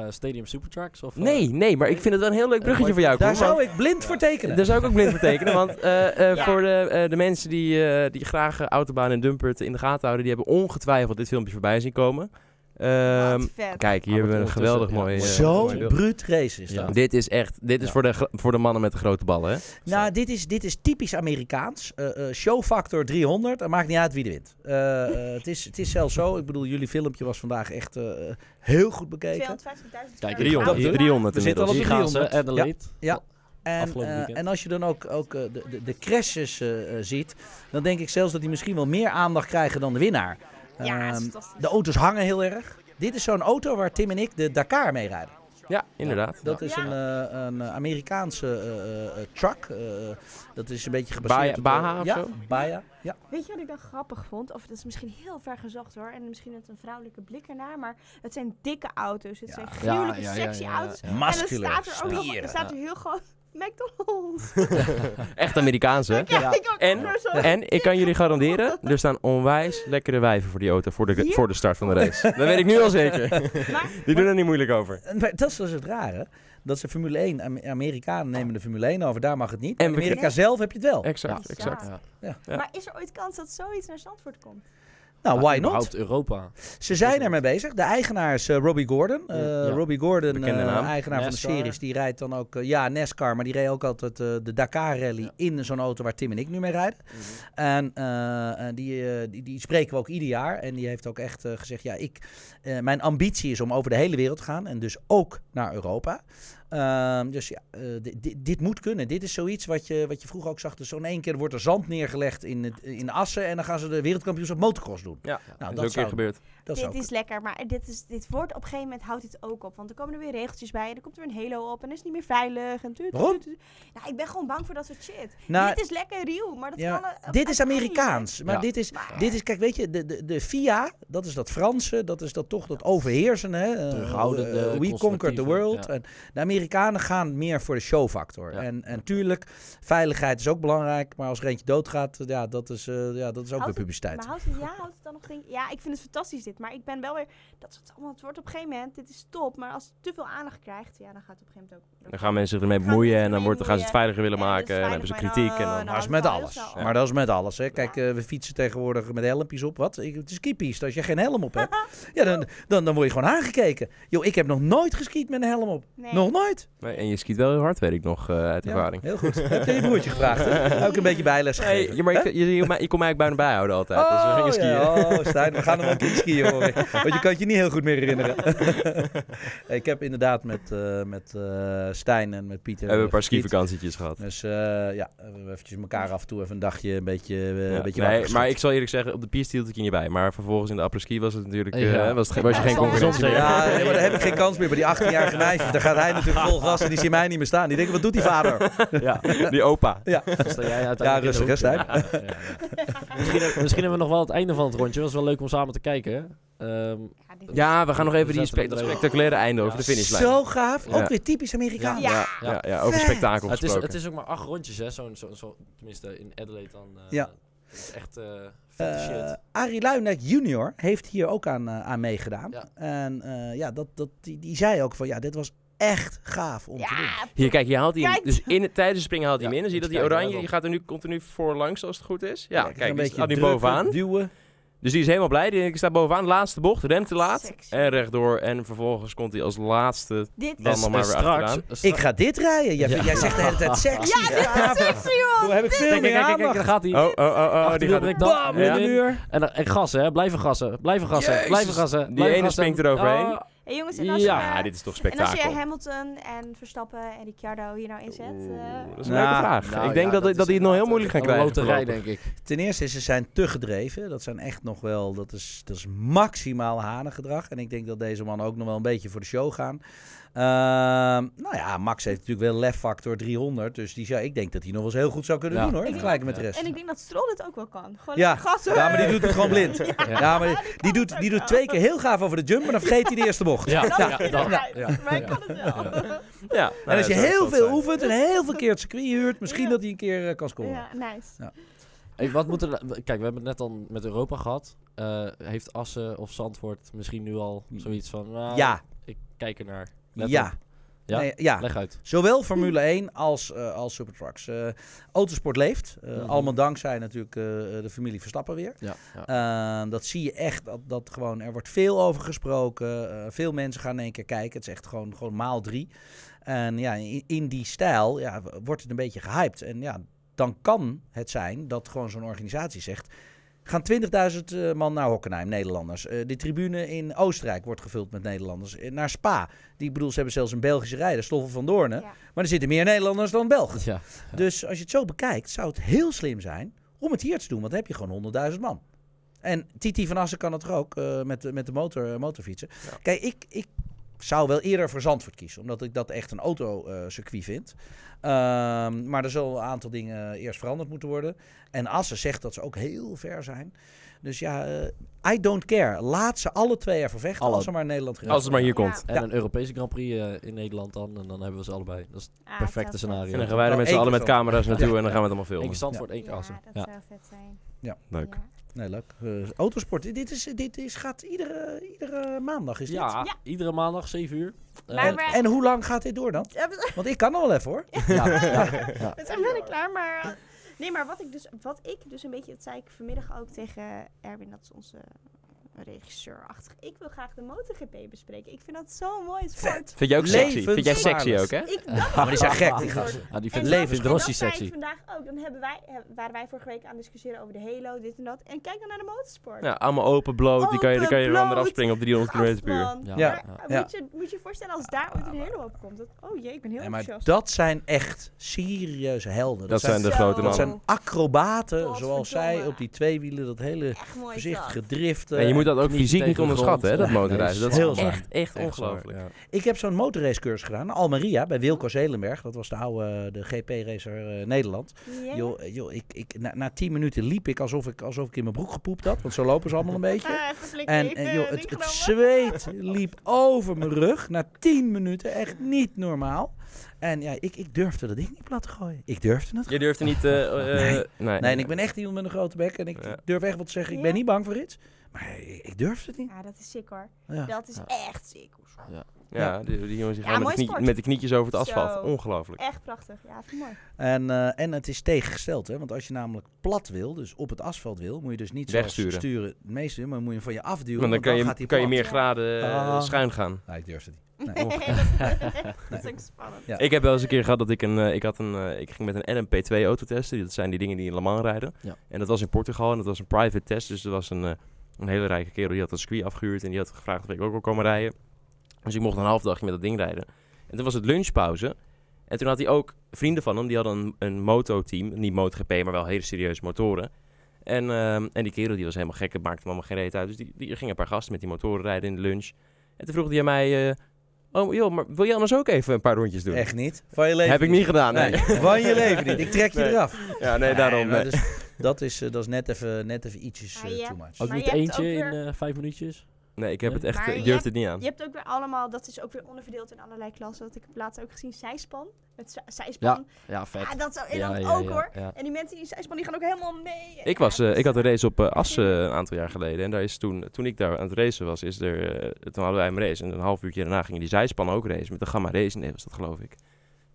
Stadium Supertrucks? Of, Nee, nee, maar ik vind het wel een heel leuk bruggetje voor jou, Daar want- zou ik blind voor tekenen. Daar zou ik ook blind voor tekenen. Want eh, eh, Ja. voor de, eh, de mensen die, eh, die graag Autobaan en Dumpert in de gaten houden, die hebben ongetwijfeld dit filmpje voorbij zien komen. Ehm, kijk, hier hebben we een geweldig mooi... eh, ja, Zo mooi bruut race is Ja. dat. Dit is echt, dit is Ja. voor, de, voor de mannen met de grote ballen, hè? Nou, dit is, dit is typisch Amerikaans. Eh eh, showfactor 300. Het maakt niet uit wie er wint. Eh, eh, het, is, het is zelfs zo. Ik bedoel, jullie filmpje was vandaag echt eh, heel goed bekeken. 250.000 Kijk, keer 300, bedoel ik. 300 We zitten al op de Hier gaan ze, 300. Adelaide. Ja. En, en als je dan ook, ook de, de, de crashes ziet, dan denk ik zelfs dat die misschien wel meer aandacht krijgen dan de winnaar. Ja, Ehm, de auto's hangen heel erg. Dit is zo'n auto waar Tim en ik de Dakar mee rijden. Ja, inderdaad. Dat is een, eh, een Amerikaanse eh, eh, eh, truck. Eh, dat is een beetje gebaseerd op... Baja of ja, zo? Baja. Ja. Weet je wat ik dan grappig vond? Of dat is misschien heel ver gezocht hoor. En misschien met een vrouwelijke blik ernaar. Maar het zijn dikke auto's. Het Ja. zijn gruwelijke, ja, ja, sexy ja, ja. auto's. Ja. En dan staat er ook nog, er staat er heel groot McDonald's. Echt Amerikaans, hè? Ja. ik ook En-. En ik kan jullie garanderen, er staan onwijs lekkere wijven voor die auto voor de, voor de start van de race. Dat weet ik nu al zeker. Maar Die doen er niet moeilijk over. Maar dat is dus het rare. Dat ze Formule 1, Am- Amerikanen nemen de Formule 1 over, daar mag het niet. En Amerika zelf heb je het wel. Exact, Ja. exact. Ja. Ja. Maar is er ooit kans dat zoiets naar Zandvoort komt? Nou, why not? überhaupt Europa. Ze zijn ermee bezig. De eigenaar is eh, Robbie Gordon. Ja. Robbie Gordon, naam. eigenaar NASCAR. van de series, die rijdt dan ook... ja, NASCAR, maar die reed ook altijd de Dakar Rally Ja. in zo'n auto waar Tim en ik nu mee rijden. En eh, eh, die, die, die spreken we ook ieder jaar. En die heeft ook echt gezegd, ja, ik, mijn ambitie is om over de hele wereld te gaan. En dus ook naar Europa. Ehm, dus ja, eh, di- di- dit moet kunnen. Dit is zoiets wat je, wat je vroeger ook zag. Dus zo'n één keer wordt er zand neergelegd in, het, in Assen. En dan gaan ze de wereldkampioenschap motocross doen. Ja, Nou, dat is ook een zou- keer gebeurd. Dat dit is lekker, maar dit, is, dit wordt op een gegeven moment houdt dit ook op. Want er komen er weer regeltjes bij en er komt er weer een halo op en is het niet meer veilig. En tu- tu- Waarom? tu- tu- Nou, ik ben gewoon bang voor dat soort shit. Nou, dit is lekker real, maar dat ja, kan... dit is Amerikaans. Maar Ja. dit is, Maar- dit is, kijk, weet je, de, de, de FIA, dat is dat Franse, dat is dat toch dat overheersen. Hè? Eh, Terughoudende, eh, we conquered the world. ja. En de Amerikanen gaan meer voor de showfactor. Ja. En, en tuurlijk, veiligheid is ook belangrijk. Maar als er eentje doodgaat, ja, dat is, eh, ja, dat is ook Houdt weer het- publiciteit. Maar houdt het, ja, houdt het dan nog ding? Ja, ik vind het fantastisch dit. Maar ik ben wel weer... Dat allemaal, het wordt op een gegeven moment... Dit is top. Maar als het te veel aandacht krijgt... Ja, dan gaat het op een gegeven moment ook... Dan gaan mensen zich ermee bemoeien en dan, wordt, dan gaan ze het veiliger willen dus maken. En dan hebben ze kritiek. En dan... Maar dat is met alles. Maar dat is met alles. Hè. Kijk, eh, we fietsen tegenwoordig met helmpjes op. Wat? Ik, het is skipiest. Als je geen helm op hebt, ja, dan, dan, dan word je gewoon aangekeken. Yo, ik heb nog nooit geskiet met een helm op. Nee. Nog nooit. Nee, En je skiet wel heel hard, weet ik nog, eh, uit Ja, ervaring. heel goed. heb je je broertje gevraagd? Hè? Ook een beetje bijles gegeven. je, maar je, je, je, je kon mij eigenlijk bijna bijhouden altijd. als we gingen skiën. ja. oh, Stijn, we gaan er wel een keer skiën Want je kan het je niet heel goed meer herinneren. ik heb inderdaad met, eh, met eh, Stijn en met Pieter We hebben een paar skivakantietjes gehad. Dus eh, ja, we hebben eventjes elkaar af en toe even een dagje een beetje, Ja. een beetje nee, maar ik zal eerlijk zeggen, op de piste hield ik je niet bij. Maar vervolgens in de après-ski was het natuurlijk eh, Ja. was, het, was je geen concurrentie. Ja, nee, maar dan heb ik geen kans meer bij die 18-jarige meisjes. Dan gaat hij natuurlijk vol gas en die ziet mij niet meer staan. Die denken, wat doet die vader? Ja. Die opa. Ja, Sta jij Ja, rustig, hè, hoek, Stijn? ja. Ja, ja. Misschien, misschien hebben we nog wel het einde van het rondje. was wel leuk om samen te kijken. Ehm, Ja, we gaan nog even die spe- spectaculaire einde over de finishlijn. Zo gaaf. Ja. Ook weer typisch Amerikaans. Ja. Ja, ja, over Vet. spektakel het, is, het is ook maar acht rondjes, hè? Zo, zo, zo, tenminste, in Adelaide dan. eh, Ja. Echt eh, Vette Eh, shit. Arie Luijendijk junior heeft hier ook aan, aan meegedaan. Ja. En eh, ja, dat, dat, die, die zei ook van ja, dit was echt gaaf om te doen. Ja, Hier, kijk, hier haalt. Kijk. Dus in het, tijdens het springen haalt hij hem in. Dan zie je dat die kijk oranje, die gaat er nu continu voorlangs als het goed is. Ja, Lekker kijk, een die beetje staat nu drukken, bovenaan. duwen. Dus die is helemaal blij. Die staat bovenaan. Laatste bocht, remt te laat. Sexy. En rechtdoor. En vervolgens komt hij als laatste dit dan is... nog maar weer achteraan. Ik ga dit rijden. Jij, Ja. jij zegt de hele tijd sexy. Ja, dit is sexy, man! Hoe heb ik veel meer kijk, kijk, aandacht. daar gaat hij. Oh, oh, oh, oh. Die gaat breekt Bam, dan. in Ja. de muur. En, en gassen, hè? Blijven gassen. Blijven gassen. Jezus, Blijven gassen. die ene springt eroverheen. Ah, Hey, jongens, en als, Ja, je, dit is toch en als je spektakel. Hamilton en Verstappen en Ricciardo hier nou inzet... Oeh, eh, dat is een Nou, leuke vraag. nou ik denk ja, dat, dat dat, die het nog heel moeilijk gaan krijgen. loterij, denk ik. Ten eerste, ze zijn te gedreven. Dat zijn echt nog wel, dat is, dat is maximaal hanengedrag. En ik denk dat deze mannen ook nog wel een beetje voor de show gaan. Ehm, nou ja, Max heeft natuurlijk wel leffactor 300. Dus die zou, ik denk dat hij nog wel eens heel goed zou kunnen Ja. doen hoor. Vergelijking met de Ja. rest. En ik denk dat Stroll het ook wel kan. Gewoon Ja. gas. Ja, maar die doet het gewoon blind. Ja, maar die, doet, die doet twee keer heel gaaf over de jump, maar dan vergeet hij de eerste bocht. Ja, ja, dan- inderdaad. ja. Maar ik kan het wel. Ja, En als je heel veel oefent en heel veel keer het circuit huurt, misschien Ja. dat hij een keer eh, kan scoren. Ja, nice. Hey, wat moet er, kijk, we hebben het net al met Europa gehad. Eh, heeft Assen of Zandvoort misschien nu al zoiets van... nou, Ja, Ik kijk ernaar. Ja. Ja? Nee, ja. Leg uit. Zowel Formule 1 als, eh als Supertrucks. Eh autosport leeft. Mhm. Allemaal dankzij natuurlijk de familie Verstappen weer. Ja, ja. Dat zie je echt. Dat, dat gewoon, er wordt veel over gesproken. Veel mensen gaan in één keer kijken. Het is echt gewoon, gewoon maal drie. En ja, in, in die stijl ja, wordt het een beetje gehyped. En ja, dan kan het zijn dat gewoon zo'n organisatie zegt... Gaan 20.000 eh, man naar Hockenheim, Nederlanders. Eh, de tribune in Oostenrijk wordt gevuld met Nederlanders. Eh, naar Spa. Die, ik bedoel, ze hebben zelfs een Belgische rijder, Stoffel van Doornen. Ja. Maar er zitten meer Nederlanders dan Belgen. ja. Dus als je het zo bekijkt, zou het heel slim zijn om het hier te doen. Want dan heb je gewoon 100.000 man. En Titi van Assen kan het er ook eh, met, de- met de motor, motorfietsen. Ja. Kijk, ik, ik zou wel eerder voor Zandvoort kiezen. Omdat ik dat echt een autocircuit vind. Ehm, maar er zullen een aantal dingen eerst veranderd moeten worden. En Assen zegt dat ze ook heel ver zijn. Dus ja, eh, I don't care. Laat ze alle twee ervoor vechten Alle. als ze maar in Nederland gereden Als het maar hier Ja. komt. En Ja. een Europese Grand Prix eh, in Nederland dan. En dan hebben we ze allebei. Dat is het Ah, perfecte scenario. En dan gaan wij er met z'n allen met camera's naartoe Ja. en dan gaan we het allemaal Eén keer filmen. Zandvoort, één Assen. Ja, dat Ja. zou vet zijn. Leuk. Nee, leuk. Eh, autosport, dit, is, dit is, gaat iedere, iedere maandag is dit. Ja, Ja. iedere maandag, 7 uur. Eh, Maar En, we- en hoe lang gaat dit door dan? Want ik kan nog wel even hoor. ja, ja, ja. We zijn bijna klaar, maar... eh, Nee, maar wat ik dus, wat ik dus een beetje... Dat zei ik vanmiddag ook tegen Erwin, dat is onze regisseur-achtig. Ik wil graag de MotoGP bespreken. Ik vind dat zo'n mooi sport. Vind jij ook sexy? Vind jij sexy ook, hè? Ik dacht Maar die zijn gek, die En gasten. Ja, die dat- vindt levens- vindt en Rossi dat sexy. vandaag ook. Dan hebben wij, eh, waren wij vorige week aan het discussiëren over de Halo, dit en dat. En kijk dan naar de motorsport. Ja, allemaal open, bloot. Die kan je, dan kan je er Open, wel eraf bloot. springen op 300 km per uur. Ja. Ja. Maar, Ja. Moet, je, moet je je voorstellen als daar ooit een Halo op komt. Dat, oh jee, ik ben heel Nee, maar enthousiast. dat zijn echt serieuze helden. Dat zijn de Zo. grote dat mannen. zijn acrobaten, zoals zij op die twee wielen, dat hele Echt mooi moet dat ook fysiek niet onderschatten, hè, dat motorrijden. nee, Dat is heel zwaar. echt, echt ongelooflijk. Ik heb zo'n motorracecursus gedaan, Almeria, bij Wilco Zelenberg. Dat was de oude de GP-racer eh, Nederland. Ja? Joh, joh, ik, ik, na, na tien minuten liep ik alsof ik, alsof ik in mijn broek gepoept had. Want zo lopen ze allemaal een beetje. Ah, flikken, En, en joh, het, het zweet liep over mijn rug na 10 minuten. Echt niet normaal. En ja, ik, ik durfde dat ding niet plat te gooien. Ik durfde het. Je durft er niet... eh, eh, Nee. nee. Nee, en ik ben echt iemand met een grote bek. En ik Ja. durf echt wat te zeggen. Ik ben niet bang voor iets. Maar ik, ik durfde het niet. Ja, dat is sick hoor. Ja. Dat is Ja. echt sick. Ja, die, die jongens die Ja, gaan met, de knie- met de knietjes over het asfalt. Zo. Ongelooflijk. Echt prachtig. Ja, vind ik mooi. En, eh, en het is tegengesteld. Hè? Want als je namelijk plat wil, dus op het asfalt wil, moet je dus niet Wegsturen. sturen. Meestal, maar moet je van je afduwen. Want dan want kan gaat je, kan je meer graden eh, Ah. schuin gaan. Nee, ik durfde het niet. Nee, Nee. dat is ook spannend. Ja. Ik heb wel eens een keer gehad dat ik een... eh, ik, had een eh, ik ging met een LMP2 auto testen. Dat zijn die dingen die in Le Mans rijden. Ja. En dat was in Portugal en dat was een private test. Dus er was een, eh, een hele rijke kerel die had een circuit afgehuurd. En die had gevraagd of ik ook wil komen rijden. Dus ik mocht een half dagje met dat ding rijden. En toen was het lunchpauze. En toen had hij ook vrienden van hem. Die hadden een, een mototeam. Niet MotoGP, maar wel hele serieuze motoren. En, ehm, en die kerel die was helemaal gek. Het maakte hem allemaal geen reet uit. Dus die, die er gingen een paar gasten met die motoren rijden in de lunch. En toen vroeg hij aan mij... eh, oh joh, maar wil jij anders ook even een paar rondjes doen? Echt niet. Van je leven Heb ik niet gedaan, nee. Nee, van je leven niet. Ik trek je Nee. eraf. Ja, nee, daarom. nee. dus, dat, is, eh, dat is net even, net even ietsjes eh, je too much. Ook Maar niet je eentje ook in eh, vijf minuutjes? Nee, ik heb het echt, Maar eh, ik je het niet aan. Je hebt ook weer allemaal, dat is ook weer onderverdeeld in allerlei klassen. Dat ik heb laatst ook gezien, zijspan. Het zij- zijspan. Ja, vet. Ja, dat zo, en Ja, dan ja, ook ja, hoor. ja. En die mensen die zijspan, die gaan ook helemaal mee. En Ik, ja, was, eh, ik had een is, race op eh, Ja. Assen eh, een aantal jaar geleden. En daar is toen, toen ik daar aan het racen was, is er, eh, toen hadden wij een race. En een half uurtje daarna gingen die zijspan ook racen. Met de Gamma Race, nee, was dat geloof ik.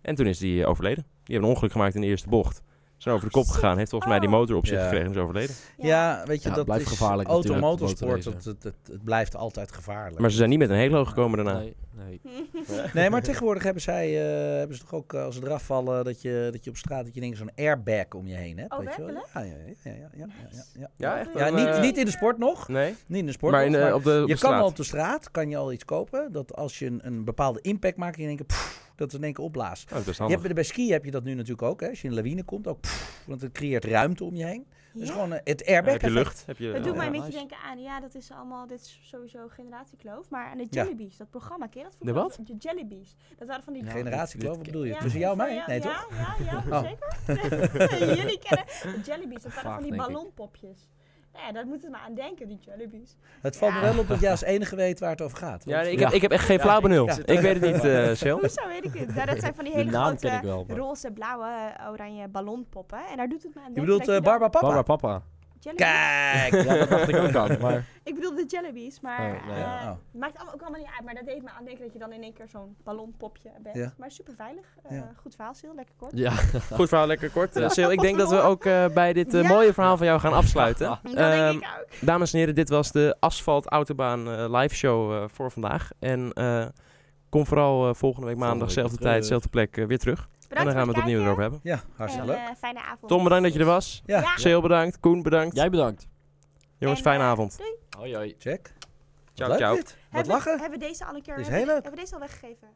En toen is die eh, overleden. Die hebben een ongeluk gemaakt in de eerste bocht. Zijn over de kop gegaan. Heeft volgens mij die motor op zich Ja. gekregen en is overleden. Ja, weet je, Ja, dat blijft is gevaarlijk auto natuurlijk, motorsport, motorracen. het, het, het, het blijft altijd gevaarlijk. Maar ze zijn niet met een hele hoog gekomen daarna. Nee, nee. Nee, maar tegenwoordig hebben zij, eh, hebben ze toch ook, eh, als ze eraf vallen, dat je, dat je op straat, dat je denkt zo'n airbag om je heen hebt. Oh, weet je wel? werkelijk? Ja, ja, ja, ja, ja, ja, ja, ja. Ja, echt? Ja, Of, niet, eh, niet in de sport nog. Nee? Niet in de sport Maar, in, nog, eh, maar op de, op je de kan straat. al op de straat, kan je al iets kopen, dat als je een, een bepaalde impact maakt, en je denkt, pff, dat het in één keer opblaast. Oh, dat is Je hebt, bij ski heb je dat nu natuurlijk ook, hè? als je in een lawine komt, ook, pff, want het creëert ruimte om je heen. Dus Ja. gewoon eh, het Ja, airbag heb je lucht? Heb je, Dat doet eh, mij een ja, beetje nice. denken aan, ja, dat is allemaal, dit is sowieso generatiekloof. Maar aan de Ja. Jellybees, dat programma, ken je dat? De vroeger? wat? De Jellybees. Dat waren van die... Ja. Generatiekloof, wat bedoel je? Ja, Tussen jou en mij? Nee, ja, toch? Ja, ja, Oh. zeker. Jullie kennen de Jellybees. Dat waren Vaag, van die ballonpopjes. Ja, daar moeten we maar aan denken, die Jellybees. Het valt me wel op dat jij als enige weet waar het over gaat. Ja, ik, Ja. Heb, ik heb echt geen flauw benul. Ja. Ik weet het niet, eh Sil. Hoezo weet ik het? Nou, dat zijn van die hele naam ken ik grote wel. roze, blauwe, oranje ballonpoppen. En daar doet het me aan Je denken. bedoelt dat eh, je dan- Barbara Papa? Barbara Papa. Jellybees? Kijk! Ja, dat dacht ik ook aan. Maar Ik bedoel de Jellybees, maar Oh, nee. eh, Ja, oh. maakt allemaal, ook allemaal niet uit. Maar dat deed me aan denken dat je dan in één keer zo'n ballonpopje bent. Ja. Maar super veilig. Eh, Ja. Goed verhaal, Sil. Lekker kort. ja, Goed verhaal, lekker kort. Eh, Sil, ik denk dat we ook eh, bij dit Ja. mooie verhaal van jou gaan afsluiten. Dat Ehm, denk ik ook. Dames en heren, dit was de Asfalt Autobaan eh, live show eh, voor vandaag. En eh, kom vooral volgende week maandag, week zelfde tijd, zelfde plek, weer terug. En dan gaan we het opnieuw erover hebben. Ja, hartstikke En, leuk. eh, fijne avond. Tom, bedankt dat je er was. Ja. Ja. Sil, bedankt. Koen, bedankt. jij bedankt. Jongens, En, fijne eh, avond. Doei. Hoi hoi. Check. Ciao, ciao. Wat Hebben, lachen. hebben we deze al een keer Dit is hebben, heel leuk. hebben we deze al weggegeven?